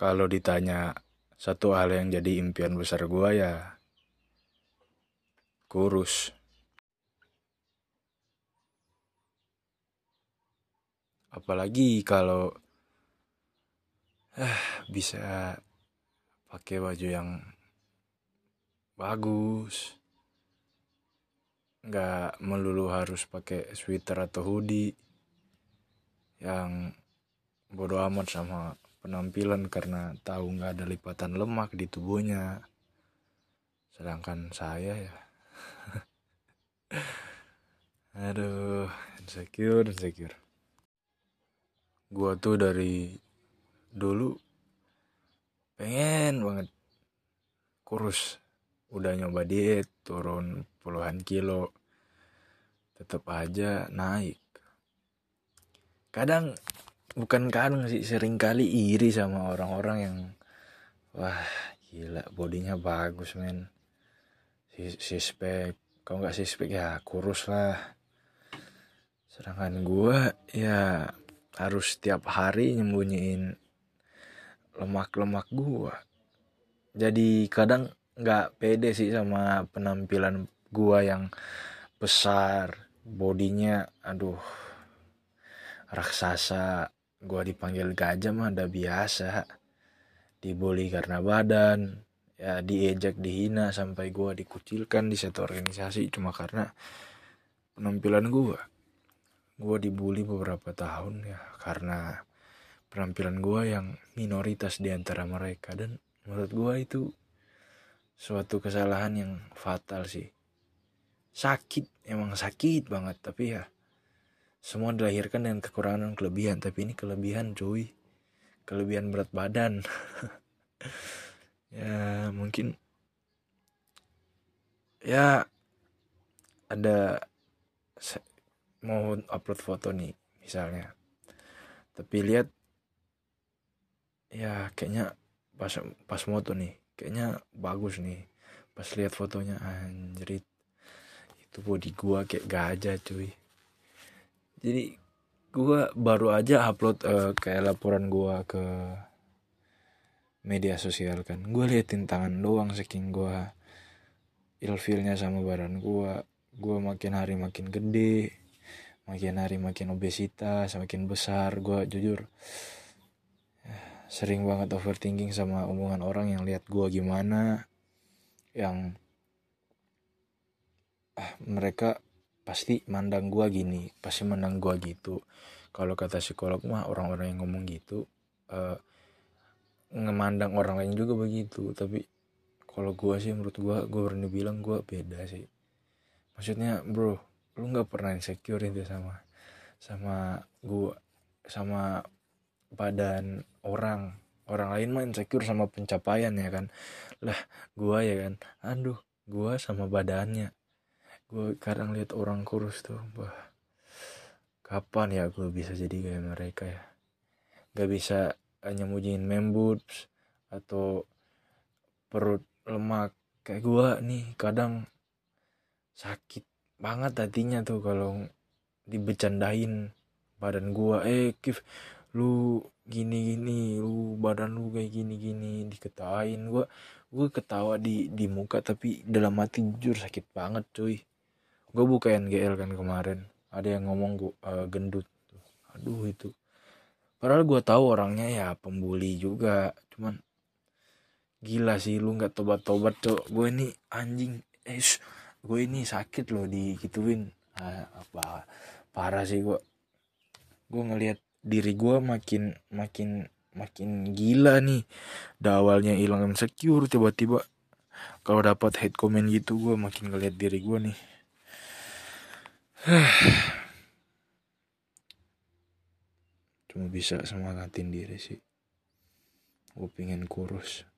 kalau ditanya satu hal yang jadi impian besar gua ya kurus. Apalagi kalau eh bisa pakai baju yang bagus. Nggak melulu harus pakai sweater atau hoodie yang bodoh amat sama penampilan karena tahu nggak ada lipatan lemak di tubuhnya. Sedangkan saya ya. Aduh insecure insecure. Gua tuh dari dulu pengen banget kurus. Udah nyoba diet turun puluhan kilo. Tetap aja naik. Kadang bukan kadang sih sering kali iri sama orang-orang yang wah gila bodinya bagus men. Si spek kalau nggak spek ya kurus lah. Sedangkan gue ya harus setiap hari nyembunyiin lemak-lemak gue jadi kadang nggak pede sih sama penampilan gua yang besar bodinya aduh raksasa gua dipanggil gajah mah udah biasa. Dibully karena badan ya diejek dihina sampai gua dikucilkan di satu organisasi cuma karena penampilan gua. Gua dibully beberapa tahun ya karena penampilan gua yang minoritas di antara mereka. Dan menurut gua itu suatu kesalahan yang fatal sih. Sakit emang sakit banget tapi ya semua dilahirkan dengan kekurangan dan kelebihan tapi ini kelebihan cuy. Kelebihan berat badan. Ya mungkin ya ada mau upload foto nih misalnya. Tapi lihat ya kayaknya pas pas moto nih kayaknya bagus nih. Pas lihat fotonya anjrit. Itu body gua kayak gajah cuy jadi gua baru aja upload uh, kayak laporan gua ke media sosial kan. Gua liatin tangan doang saking gua ilfilnya sama badan gua. Gua makin hari makin gede makin hari makin obesitas makin besar. Gua jujur sering banget overthinking sama omongan orang yang lihat gue gimana yang ah mereka pasti mandang gue gini pasti mandang gue gitu. Kalau kata psikolog mah orang-orang yang ngomong gitu uh, ngemandang orang lain juga begitu. Tapi kalau gue sih menurut gue gue berani bilang gue beda sih. Maksudnya bro lu nggak pernah insecure itu sama sama gue sama badan orang. Orang lain mah insecure sama pencapaian ya kan? Lah gua ya kan? Aduh gua sama badannya gua kadang lihat orang kurus tuh bah kapan ya gua bisa jadi kayak mereka ya? Gak bisa nyembunyiin memboobs atau perut lemak kayak gua nih kadang sakit banget hatinya tuh kalau dibecandain badan gua. Eh Kif lu gini gini lu badan lu kayak gini gini diketawain. Gua gue ketawa di di muka tapi dalam hati jujur sakit banget cuy gue buka NGL kan kemarin. Ada yang ngomong gua uh, gendut aduh itu. Padahal gue tahu orangnya ya pembuli juga. Cuman gila sih lu nggak tobat-tobat cok. Gue ini anjing. Eh gue ini sakit loh digituin. Ah, apa parah sih gue gue ngelihat diri gue makin makin makin gila nih. Da awalnya hilang insecure tiba-tiba kalau dapat hate comment gitu gue makin ngeliat diri gue nih cuma bisa semangatin diri sih. Gue pengen kurus